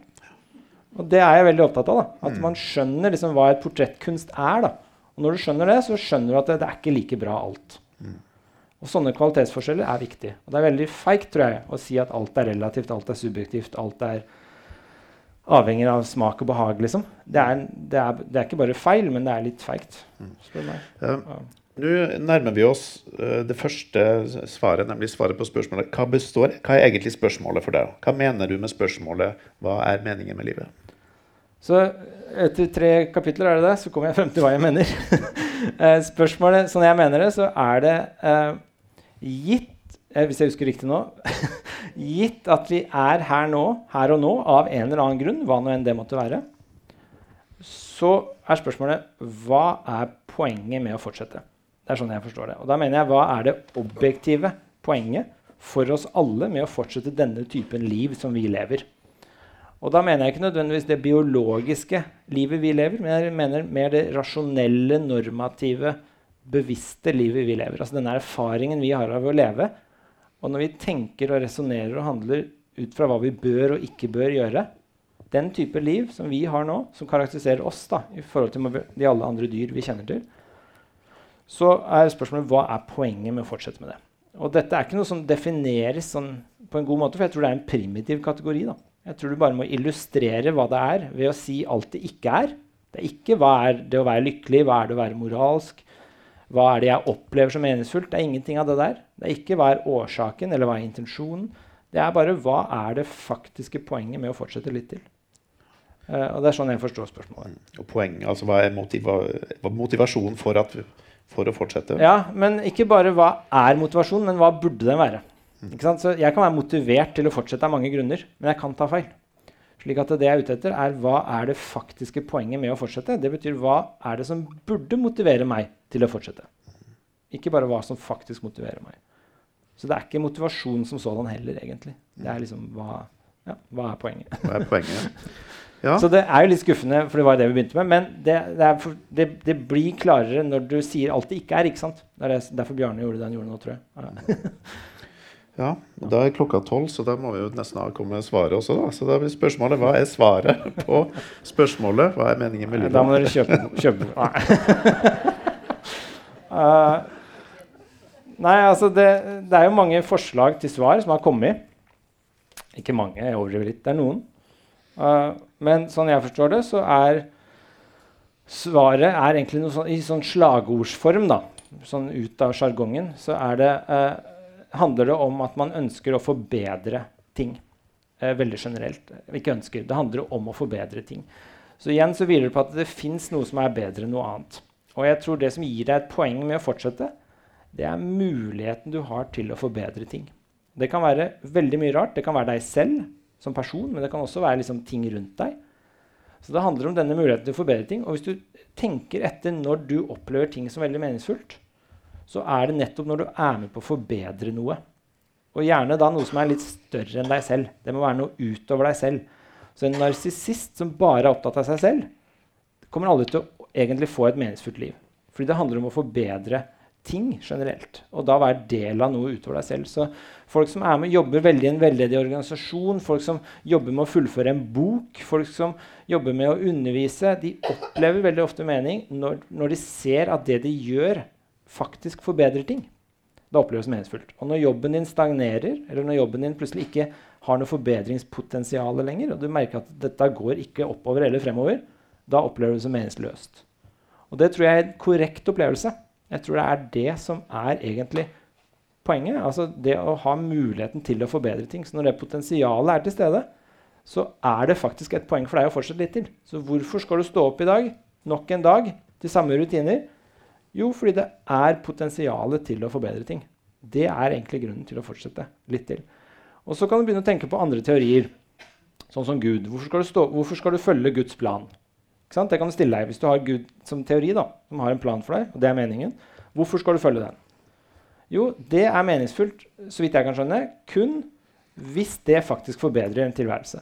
Og det er jeg veldig opptatt av. da. At man skjønner liksom hva et portrettkunst er. da. Og når du skjønner det, så skjønner du at det, det er ikke like bra alt. Og sånne kvalitetsforskjeller er viktig. Og det er veldig feigt tror jeg, å si at alt er relativt, alt er subjektivt, alt er avhengig av smak og behag. liksom. Det er, det er, det er ikke bare feil, men det er litt feigt. meg. Eh, Nå nærmer vi oss uh, det første svaret, nemlig svaret på spørsmålet. Hva består, hva er egentlig spørsmålet for deg? Hva mener du med spørsmålet 'Hva er meningen med livet'? Så etter tre kapitler er det det, så kommer jeg frem til hva jeg mener. <laughs> Eh, Spørsmålet, sånn jeg mener det, så er det eh, gitt eh, Hvis jeg husker riktig nå <laughs> Gitt at vi er her nå, her og nå av en eller annen grunn, hva nå enn det måtte være, så er spørsmålet hva er poenget med å fortsette? Det er sånn jeg forstår det. Og da mener jeg hva er det objektive poenget for oss alle med å fortsette denne typen liv som vi lever? Og da mener jeg ikke nødvendigvis det biologiske livet vi lever, men jeg mener mer det rasjonelle, normative, bevisste livet vi lever. Altså denne erfaringen vi har av å leve. Og når vi tenker og resonnerer og handler ut fra hva vi bør og ikke bør gjøre, den type liv som vi har nå, som karakteriserer oss da, i forhold til de alle andre dyr vi kjenner til, så er spørsmålet hva er poenget med å fortsette med det. Og dette er ikke noe som defineres sånn på en god måte, for jeg tror det er en primitiv kategori. da. Jeg tror du bare må illustrere hva det er, ved å si alt det ikke er. Det er ikke hva er det å være lykkelig, hva er det å være moralsk, hva er det jeg opplever som meningsfullt. Det er ingenting av det der. Det er ikke hva er årsaken, eller hva er intensjonen. Det er bare hva er det faktiske poenget med å fortsette litt til. Uh, og det er sånn jeg forstår spørsmålet. Og poenget, altså Hva er motiva motivasjonen for, at, for å fortsette? Ja, men ikke bare hva er motivasjonen, men hva burde den være? Sant? Så jeg kan være motivert til å fortsette av mange grunner, men jeg kan ta feil. Slik at det jeg er ute etter, er hva er det faktiske poenget med å fortsette? Det betyr hva er det som burde motivere meg til å fortsette? Ikke bare hva som faktisk motiverer meg. Så det er ikke motivasjon som sådan heller, egentlig. Det er liksom hva, ja, hva er poenget? Hva er poenget? <laughs> Ja. Så det er jo litt skuffende, for det var det vi begynte med. Men det, det, for, det, det blir klarere når du sier alt det ikke er. ikke sant? Det er derfor Bjarne gjorde det han gjorde nå, tror jeg. Ja. <laughs> Ja, og Da er klokka tolv, så da må vi jo nesten med svaret også. da. Så da blir spørsmålet hva er svaret <laughs> på spørsmålet? Hva er meningen med livet? Da må dere kjøpe kjøpe Nei. uh, <laughs> nei, altså det, det er jo mange forslag til svar som har kommet. Ikke mange, jeg overdriver litt. Det er noen. Uh, men sånn jeg forstår det, så er svaret er egentlig noe sånn, i sånn slagordsform. da, Sånn ut av sjargongen. Så er det, eh, handler det om at man ønsker å forbedre ting. Eh, veldig generelt. Ikke ønsker. Det handler om å forbedre ting. Så igjen så hviler det på at det fins noe som er bedre enn noe annet. Og jeg tror det som gir deg et poeng med å fortsette, det er muligheten du har til å forbedre ting. Det kan være veldig mye rart. Det kan være deg selv som person, men det kan også være liksom ting rundt deg. Så det handler om denne muligheten til å forbedre ting. Og hvis du tenker etter når du opplever ting som veldig meningsfullt, så er det nettopp når du er med på å forbedre noe. Og gjerne da noe som er litt større enn deg selv. Det må være noe utover deg selv. Så en narsissist som bare er opptatt av seg selv, kommer aldri til å egentlig få et meningsfullt liv. Fordi det handler om å forbedre ting generelt. Og da være del av noe utover deg selv. Så folk som er med, jobber veldig i en veldedig organisasjon, folk som jobber med å fullføre en bok, folk som jobber med å undervise, de opplever veldig ofte mening når, når de ser at det de gjør, faktisk forbedrer ting. Da oppleves det meningsfullt. Og når jobben din stagnerer, eller når jobben din plutselig ikke har noe forbedringspotensial lenger, og du merker at dette går ikke oppover eller fremover, da opplever du det som meningsløst. Og det tror jeg er en korrekt opplevelse. Jeg tror det er det som er egentlig poenget. Altså det å ha muligheten til å forbedre ting. Så når det potensialet er til stede, så er det faktisk et poeng for deg å fortsette litt til. Så hvorfor skal du stå opp i dag, nok en dag, til samme rutiner? Jo, fordi det er potensialet til å forbedre ting. Det er egentlig grunnen til å fortsette litt til. Og så kan du begynne å tenke på andre teorier, sånn som Gud. Hvorfor skal du, stå, hvorfor skal du følge Guds plan? Det kan du stille deg hvis du har Gud som teori, da, som har en plan for deg. og det er meningen. Hvorfor skal du følge den? Jo, det er meningsfullt, så vidt jeg kan skjønne, kun hvis det faktisk forbedrer en tilværelse.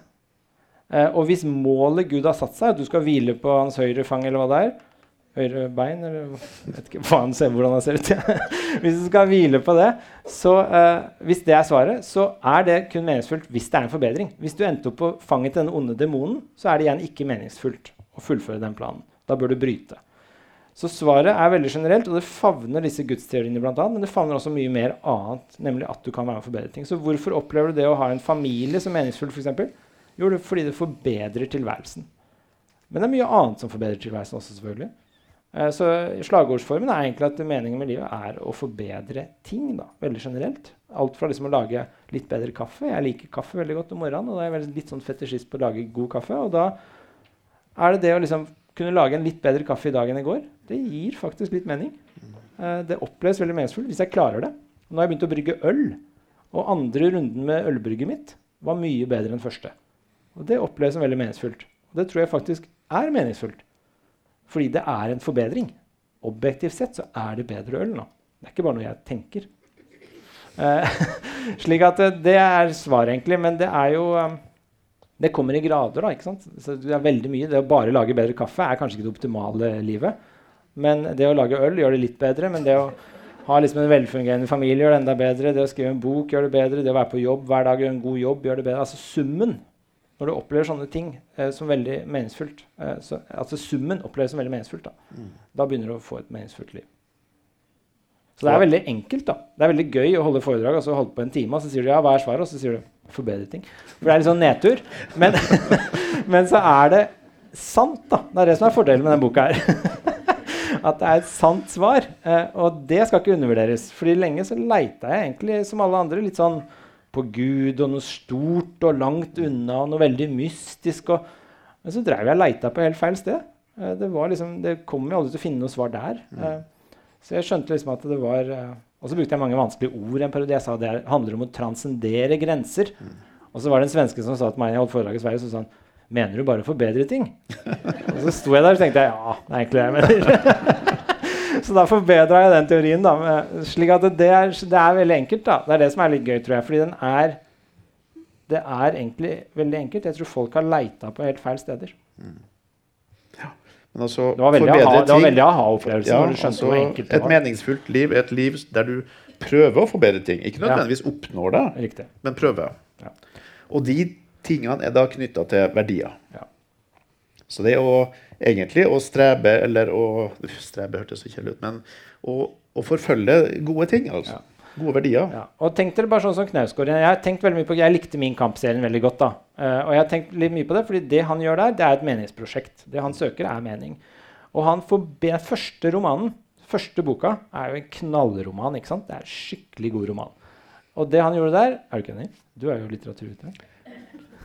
Eh, og hvis målet Gud har satt seg, at du skal hvile på hans høyre fang, eller hva det er Høyre bein, eller jeg vet ikke faen ser, hvordan han ser ut. <laughs> hvis du skal hvile på det, så uh, hvis det er svaret, så er det kun meningsfullt hvis det er en forbedring. Hvis du endte opp på fanget til denne onde demonen, så er det igjen ikke meningsfullt å fullføre den planen. Da bør du bryte. Så svaret er veldig generelt, og det favner disse gudsteoriene blant annet, men det favner også mye mer annet, nemlig at du kan være med å forbedre ting. Så hvorfor opplever du det å ha en familie som meningsfull, f.eks.? Jo, det er fordi det forbedrer tilværelsen. Men det er mye annet som forbedrer tilværelsen også, selvfølgelig. Eh, så slagordsformen er egentlig at meningen med livet er å forbedre ting. da, veldig generelt. Alt fra liksom å lage litt bedre kaffe. Jeg liker kaffe veldig godt om morgenen. og da er jeg litt sånn fetisjist på å lage god kaffe. Og da er det det å liksom kunne lage en litt bedre kaffe i dag enn i går. Det gir faktisk litt mening. Uh, det oppleves veldig meningsfullt hvis jeg klarer det. Nå har jeg begynt å brygge øl. Og andre runden med ølbrygget mitt var mye bedre enn første. Og det oppleves som veldig meningsfullt. Og det tror jeg faktisk er meningsfullt. Fordi det er en forbedring. Objektivt sett så er det bedre øl nå. Det er ikke bare noe jeg tenker. Uh, <laughs> slik at det, det er svaret, egentlig. Men det er jo um, Det kommer i grader, da. ikke sant? Så det er veldig mye. Det å bare lage bedre kaffe er kanskje ikke det optimale livet. Men det å lage øl gjør det litt bedre. Men det å ha liksom en velfungerende familie gjør det enda bedre. Det å skrive en bok gjør det bedre. Det å være på jobb hver dag gjør en god jobb gjør det bedre. Altså summen når du opplever sånne ting eh, som veldig meningsfullt eh, så, Altså summen oppleves som veldig meningsfullt. Da. Mm. da begynner du å få et meningsfullt liv. Så det er veldig enkelt. da. Det er veldig gøy å holde foredrag og så holde på en time, og så sier du ja, hva er svaret? Og så sier du forbedre ting. For det er litt sånn nedtur. Men, <laughs> men, så er det sant, da. Det er det som er fordelen med denne boka her. <laughs> At det er et sant svar. Eh, og det skal ikke undervurderes. Fordi lenge så leita jeg egentlig, som alle andre, litt sånn på Gud og noe stort og langt unna og noe veldig mystisk. Og, men så drev jeg og leita på helt feil sted. Eh, det, var liksom, det kom jo aldri til å finne noe svar der. Mm. Eh, så jeg skjønte liksom at det var eh, Og så brukte jeg mange vanskelige ord en periode. Jeg sa det handler om å transcendere grenser. Mm. Og så var det en svenske som sa til meg jeg holdt foredrag i Sverige, så sa han Mener du bare å forbedre ting? <laughs> og så sto jeg der og tenkte jeg, ja, det er egentlig det jeg mener. <laughs> Så da forbedra jeg den teorien. da, slik at det er, det er, veldig enkelt. da, Det er det som er litt gøy, tror jeg. Fordi den er det er egentlig veldig enkelt. Jeg tror folk har leita på helt feil steder. Men altså, Det var veldig aha- aha-opplevelse Ja, altså, et meningsfullt liv et liv der du prøver å forbedre ting. Ikke nødvendigvis oppnår det, Riktig. men prøver. Ja. Og de tingene er da knytta til verdier. Ja. Så det å egentlig å strebe, eller å Strebe hørtes så kjedelig ut, men å, å forfølge gode ting, altså. Ja. Gode verdier. Ja. Og tenk dere bare sånn som Knausgård. Jeg, har tenkt veldig mye på, jeg likte Min Kamp-serien veldig godt. da. Uh, og jeg har tenkt litt mye på det, fordi det han gjør der, det er et meningsprosjekt. Det han søker, er mening. Og han får be, første romanen, første boka, er jo en knallroman. ikke sant? Det er en skikkelig god roman. Og det han gjorde der Er du ikke enig? Du er jo litteraturviter.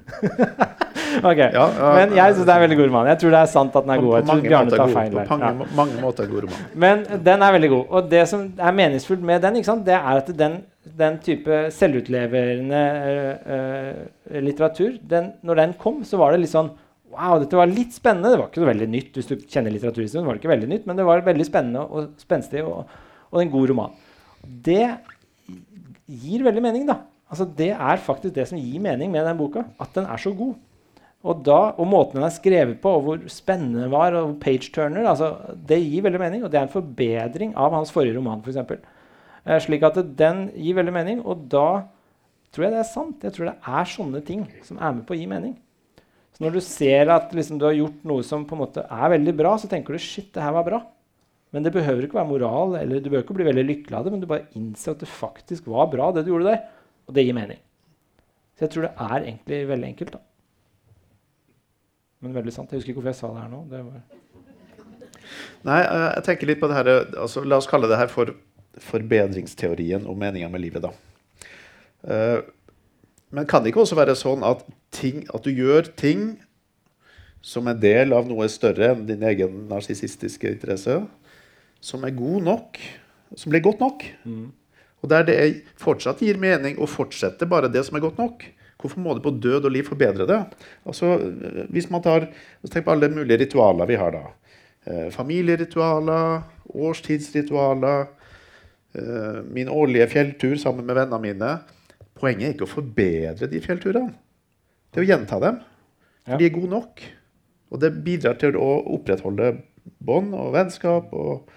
<laughs> ok. Ja, ja, Men jeg syns det er veldig god roman. Jeg tror det er sant at den er god. på Jeg tror Bjarne tar feil På der. mange, mange måter god roman. Men den er veldig god. Og det som er meningsfullt med den, sant, det er at den, den type selvutleverende uh, eh, litteratur den, Når den kom, så var det litt sånn Wow, dette var litt spennende. Det var ikke så veldig nytt. Hvis du kjenner litteraturhistorien, var det ikke veldig nytt, men det var veldig spennende og spenstig og, og en god roman. Det gir veldig mening, da. Altså, det er faktisk det som gir mening med den boka. At den er så god. Og, da, og måten den er skrevet på, og hvor spennende den var, og page-turner, altså, det gir veldig mening. Og det er en forbedring av hans forrige roman, f.eks. Eh, slik at den gir veldig mening, og da tror jeg det er sant. Jeg tror det er sånne ting som er med på å gi mening. Så når du ser at liksom, du har gjort noe som på en måte er veldig bra, så tenker du shit, det her var bra. Men det behøver ikke være moral, eller du behøver ikke bli veldig lykkelig av det, men du bare innser at det faktisk var bra, det du gjorde der. Og det gir mening. Så jeg tror det er egentlig veldig enkelt. da. Men veldig sant. Jeg husker ikke hvorfor jeg sa det her nå. Det var Nei, eh, jeg tenker litt på det her altså, La oss kalle det her for forbedringsteorien om meninga med livet, da. Eh, men kan det ikke også være sånn at, ting, at du gjør ting som en del av noe større enn din egen narsissistiske interesse, som er god nok, som blir godt nok? Og der det fortsatt gir mening å fortsette bare det som er godt nok. Hvorfor må du på død og liv forbedre det? Altså, hvis man tar, Tenk på alle mulige ritualer vi har da. Eh, familieritualer, årstidsritualer, eh, min årlige fjelltur sammen med vennene mine. Poenget er ikke å forbedre de fjellturene. Det er å gjenta dem. Ja. De er gode nok. Og det bidrar til å opprettholde bånd og vennskap og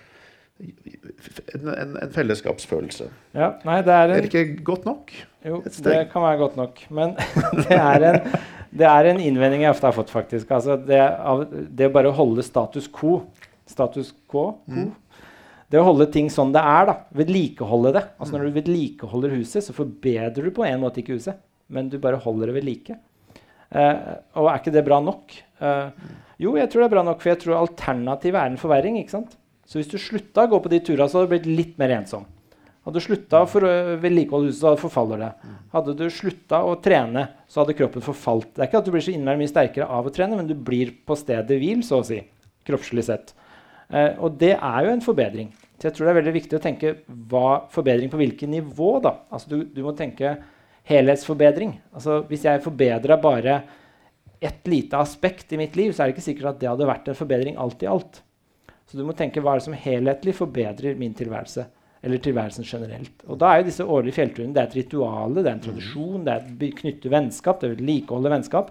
en, en, en fellesskapsfølelse. Ja, nei, det er Er det ikke godt nok? Jo, det kan være godt nok. Men <laughs> det er, en, det er en innvending jeg ofte har fått, faktisk. Altså det, av, det å bare holde status quo Status quo? Mm. Det å holde ting sånn det er, da. Vedlikeholde det. Altså Når du vedlikeholder huset, så forbedrer du på en måte ikke huset, men du bare holder det ved like. Eh, og er ikke det bra nok? Eh, jo, jeg tror det er bra nok, for jeg tror alternativet er en forverring. ikke sant? Så hvis du slutta å gå på de turene, så hadde du blitt litt mer ensom. Hadde du slutta å vedlikeholde huset, så forfaller det. Hadde du slutta å trene, så hadde kroppen forfalt. Det er ikke at du blir så innmari mye sterkere av å trene, men du blir på stedet hvil, så å si. Kroppslig sett. Eh, og det er jo en forbedring. Så jeg tror det er veldig viktig å tenke hva, forbedring på hvilket nivå. da. Altså du, du må tenke helhetsforbedring. Altså Hvis jeg forbedra bare ett lite aspekt i mitt liv, så er det ikke sikkert at det hadde vært en forbedring alt i alt. Så du må tenke hva er det som helhetlig forbedrer min tilværelse. Eller tilværelsen generelt. Og da er jo disse årlige fjellturene det er et rituale, det er en tradisjon, det er by- knytte vennskap, det er vedlikeholde vennskap.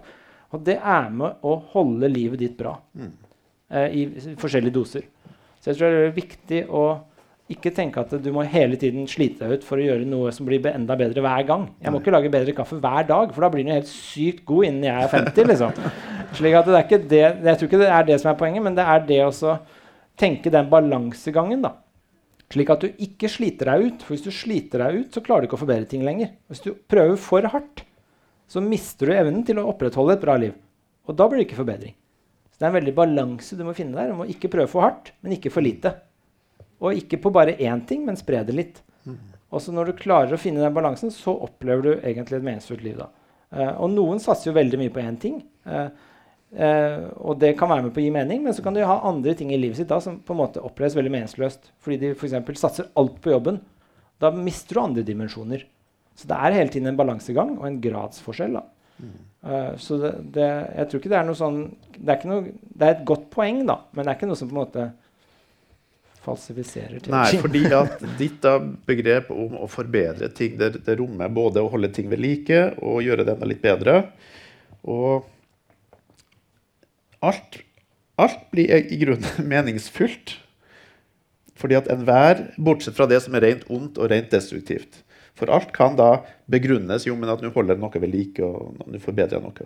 Og det er med å holde livet ditt bra eh, i forskjellige doser. Så jeg tror det er viktig å ikke tenke at du må hele tiden slite deg ut for å gjøre noe som blir enda bedre hver gang. Jeg må ikke lage bedre kaffe hver dag, for da blir den helt sykt god innen jeg er 50. liksom. <laughs> Slik at det er ikke det, Jeg tror ikke det er det som er poenget, men det er det å så tenke den balansegangen. da. Slik at du ikke sliter deg ut. For hvis du sliter deg ut, så klarer du ikke å forbedre ting lenger. Hvis du prøver for hardt, så mister du evnen til å opprettholde et bra liv. Og da blir det ikke forbedring. Så det er en veldig balanse du må finne der. Du må ikke prøve for hardt, men ikke for lite. Og ikke på bare én ting, men spre det litt. Og så når du klarer å finne den balansen, så opplever du egentlig et meningsfullt liv. da. Eh, og noen satser jo veldig mye på én ting. eh, eh, og det kan være med på å gi mening, men så kan du ha andre ting i livet sitt da, som på en måte oppleves veldig meningsløst. Fordi de f.eks. satser alt på jobben. Da mister du andre dimensjoner. Så det er hele tiden en balansegang og en gradsforskjell. da. Eh, så det, det, jeg tror ikke det er noe sånn det er, ikke noe, det er et godt poeng, da, men det er ikke noe som på en måte falsifiserer Nei, fordi at ditt da begrep om å forbedre ting, det, det rommer både å holde ting ved like og gjøre det enda litt bedre. Og alt, alt blir i grunnen <laughs> meningsfullt. Fordi at enhver, bortsett fra det som er rent ondt og rent destruktivt For alt kan da begrunnes jo, men at nå holder noe ved like og nå forbedrer noe.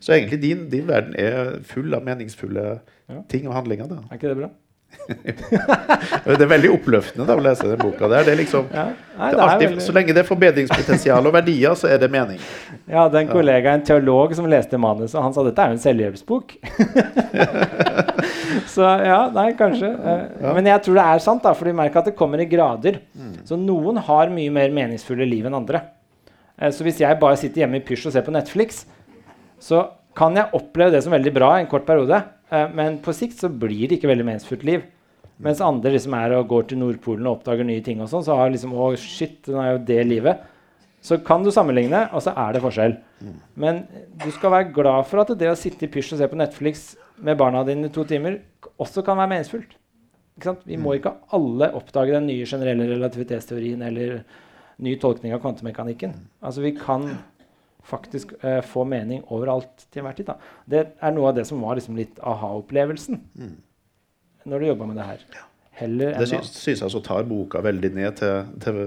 Så egentlig din, din verden er full av meningsfulle Ja. ting og handlinger. da. Er ikke det bra? <laughs> Det er veldig oppløftende da, å lese den boka. der. Det er liksom, Ja, Nei, det det er er alltid, veldig... Så lenge det er forbedringspotensial og verdier, så er det mening. Jeg hadde en kollega, en teolog, som leste manuset, og han sa dette er jo en selvhjelpsbok. <laughs> så ja, nei, kanskje. Eh, Ja. Men jeg tror det er sant, da, for du merker at det kommer i grader. Så noen har mye mer meningsfulle liv enn andre. Eh, Så hvis jeg bare sitter hjemme i pysj og ser på Netflix, så kan jeg oppleve det som veldig bra en kort periode, eh, men på sikt så blir det ikke veldig meningsfullt liv. Mens andre liksom er og går til Nordpolen og oppdager nye ting, og sånn, så har liksom, å shit, den er jo det livet. Så kan du sammenligne, og så er det forskjell. Men du skal være glad for at det å sitte i pysj og se på Netflix med barna dine i to timer også kan være meningsfullt. Ikke sant? Vi må ikke alle oppdage den nye generelle relativitetsteorien eller ny tolkning av kvantemekanikken. Altså Vi kan faktisk eh, få mening overalt til enhver tid. Da. Det er noe av det som var liksom litt aha-opplevelsen når du jobba med det her. Heller Det syns, syns jeg så tar boka veldig ned til, til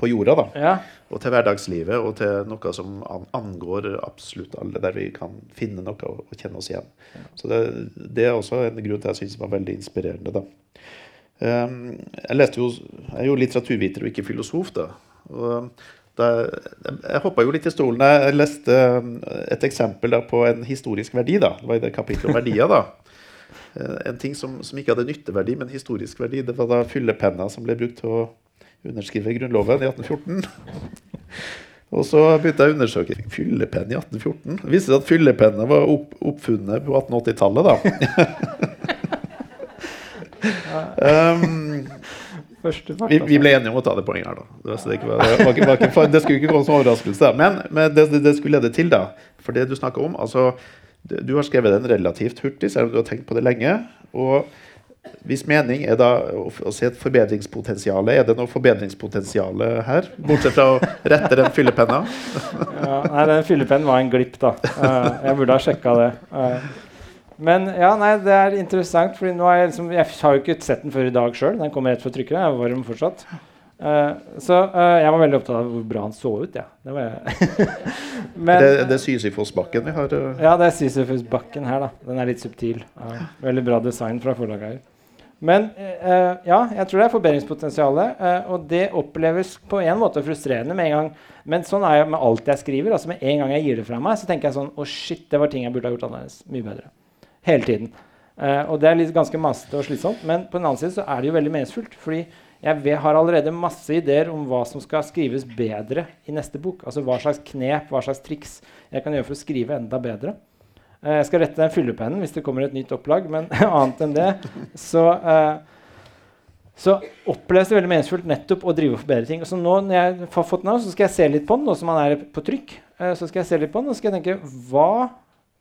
på jorda, da. ja, Og til hverdagslivet, og til noe som angår absolutt alle, der vi kan finne noe og, kjenne oss igjen. Så det, det er også en grunn til jeg syns var veldig inspirerende, da. Um, jeg jo Jeg er jo litteraturviter og ikke filosof, da. Og jeg hoppa jo litt i stolen. Jeg leste um, et eksempel på en historisk verdi. da, Det var i det kapittelet om verdier. da. Eh, En ting som, som ikke hadde nytteverdi, men historisk verdi, det var da fyllepenna som ble brukt til å underskrive Grunnloven i 1814. <laughs> Og så begynte jeg å undersøke fyllepenn i 1814. Det viste seg at fyllepenna var opp, oppfunnet på 1880-tallet. da. um, <laughs> <laughs> vi, altså. vi ble enige om å ta det poenget her, da. Det, ikke var, det, var ikke, var ikke, det skulle ikke komme som overraskelse. Men, men det, det, skulle lede til, da. For det du snakker om altså, du- har skrevet den relativt hurtig, selv om du har tenkt på det lenge. Og hvis mening er da å, se et forbedringspotensial, er det noe forbedringspotensial her? Bortsett fra å rette den fyllepenna? Ja, nei, den fyllepennen var en glipp, da. Eh, jeg burde ha sjekka det. Men ja, nei, det er interessant, for jeg, liksom, jeg har jo ikke sett den før i dag sjøl. Den kommer rett fra trykkeren. Jeg er varm fortsatt. Uh, så uh, jeg var veldig opptatt av hvor bra han så ut. Ja. Det <laughs> men, det, det er Sisyfos-bakken vi har. uh, ja, det er Sisyfus-bakken her, da. Den er litt subtil. Veldig bra design fra forlaget her. Men ja, jeg tror det er forbedringspotensialet. og det oppleves på en måte frustrerende med en gang. Men sånn er jeg med alt jeg skriver. altså Med en gang jeg gir det fra meg, så tenker jeg sånn Å, shit, det var ting jeg burde ha gjort annerledes. Mye bedre. Hele tiden. Uh, og det er litt ganske masete og slitsomt. Men på den annen side så er det jo veldig meningsfullt. Fordi jeg har allerede masse ideer om hva som skal skrives bedre i neste bok. Altså hva slags knep, hva slags triks jeg kan gjøre for å skrive enda bedre. Uh, Jeg skal rette den fyllepennen hvis det kommer et nytt opplag, men <laughs> annet enn det så, uh, så oppleves det veldig meningsfullt nettopp å drive og forbedre ting. Så nå når jeg har fått den av, så skal jeg se litt på den, nå som han er på trykk. Så skal jeg se litt på den, og så skal jeg tenke hva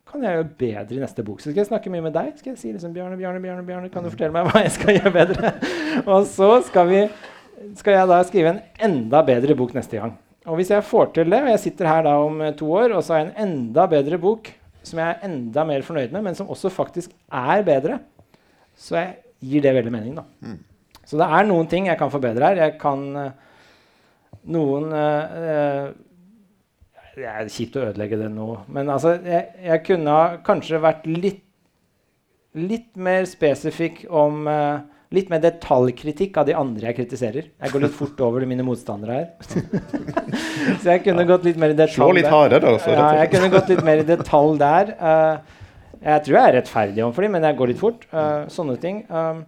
kan jeg gjøre bedre i neste bok? Så skal jeg snakke mye med deg. Skal jeg si liksom, Bjarne, Bjarne, Bjarne, Bjarne, kan du fortelle meg hva jeg skal gjøre bedre? <laughs> og så skal, vi, skal jeg da skrive en enda bedre bok neste gang. Og hvis jeg får til det, og jeg sitter her da om eh, to år, og så har jeg en enda bedre bok som jeg er enda mer fornøyd med, men som også faktisk er bedre, så jeg, gir det veldig mening, da. Så det er noen ting jeg kan forbedre her. Jeg kan eh, Noen øh, Det er kjipt å ødelegge det nå, men altså Jeg, jeg kunne kanskje vært litt Litt mer spesifikk om uh, Litt mer detaljkritikk av de andre jeg kritiserer. Jeg går litt fort over mine motstandere her. <laughs> så jeg kunne gått litt mer i detalj. Slå litt der. hardere, altså. Ja, jeg kunne gått litt mer i detalj der. Uh, jeg tror jeg er rettferdig overfor dem, men jeg går litt fort. Uh, sånne ting. Um,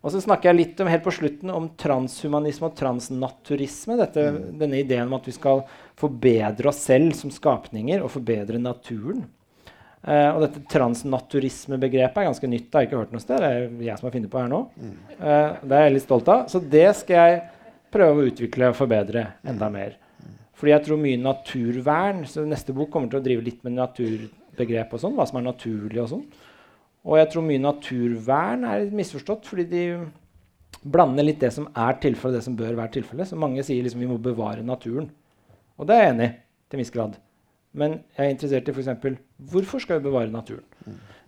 og så snakker jeg litt om, helt på slutten om transhumanisme og transnaturisme. Dette, Denne ideen om at vi skal forbedre oss selv som skapninger og forbedre naturen. Uh, og dette transnaturisme-begrepet er ganske nytt. Det har jeg ikke hørt noe sted. Det er jeg som har funnet på her nå. Uh, det er jeg litt stolt av. Så det skal jeg prøve å utvikle og forbedre enda mer. Fordi jeg tror mye naturvern så Neste bok kommer til å drive litt med naturbegrep og sånn. Hva som er naturlig og sånn. Og jeg tror mye naturvern er litt misforstått. Fordi de blander litt det som er tilfellet, og det som bør være tilfellet. Så mange sier liksom vi må bevare naturen. Og det er jeg enig i til en viss grad. Men jeg er interessert i f.eks. hvorfor skal vi bevare naturen?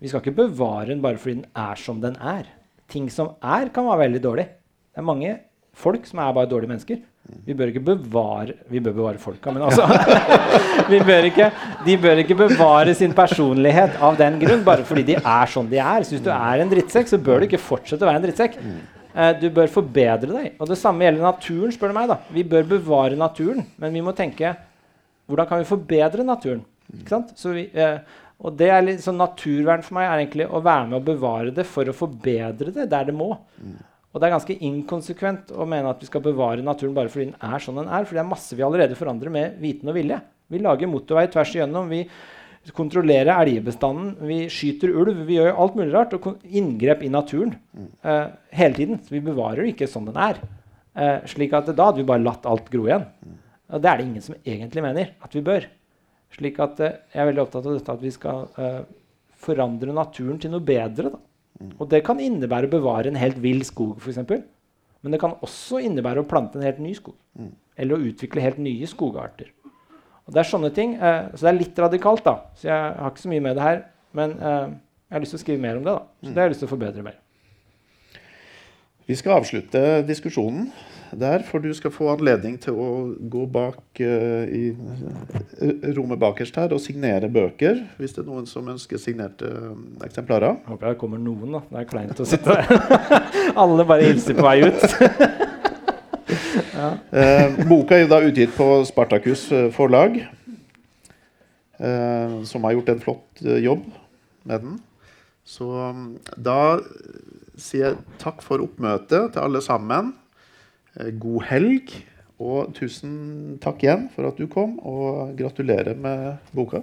Vi skal ikke bevare den bare fordi den er som den er. Ting som er, kan være veldig dårlig. Det er mange folk som er bare dårlige mennesker. Vi bør ikke bevare Vi bør bevare folka, men altså <laughs> bør ikke, De bør ikke bevare sin personlighet av den grunn, bare fordi de er sånn de er. Så hvis du er en drittsekk, så bør du ikke fortsette å være en drittsekk. Eh, du bør forbedre deg. Og det samme gjelder naturen, spør du meg. da. Vi bør bevare naturen, men vi må tenke hvordan kan vi forbedre naturen? Ikke sant? Så vi, eh, og det er litt sånn Naturvern for meg er egentlig å være med å bevare det for å forbedre det der det må. Og det er ganske inkonsekvent å mene at vi skal bevare naturen bare fordi den er sånn den er. For det er masse vi allerede forandrer med viten og vilje. Vi lager motorvei tvers igjennom. Vi kontrollerer elgbestanden. Vi skyter ulv. Vi gjør alt mulig rart. Og inngrep i naturen eh, hele tiden. Så vi bevarer det ikke sånn den er. Eh, slik at Da hadde vi bare latt alt gro igjen. Og det er det ingen som egentlig mener at vi bør. Slik at eh, Jeg er veldig opptatt av dette at vi skal eh, forandre naturen til noe bedre. da. Og det kan innebære å bevare en helt vill skog, f.eks. Men det kan også innebære å plante en helt ny skog. Eller å utvikle helt nye skogarter. Og det er sånne ting. Eh, så det er litt radikalt, da. Så jeg har ikke så mye med det her. Men eh, jeg har lyst til å skrive mer om det. da. Så det har jeg lyst til å forbedre mer. Vi skal avslutte diskusjonen der, for du skal få anledning til å gå bak uh, i eh, rommet bakerst her og signere bøker, hvis det er noen som ønsker signerte uh, eksemplarer. Håper det kommer noen, da. Det er kleint å sitte der. <laughs> Alle bare hilser på vei ut. <laughs> Eh, boka er jo da utgitt på Spartacus eh, forlag, eh, som har gjort en flott eh, jobb med den. Så mm, da sier jeg takk for oppmøtet til alle sammen. Eh, god helg. Og tusen takk igjen for at du kom, og gratulerer med boka.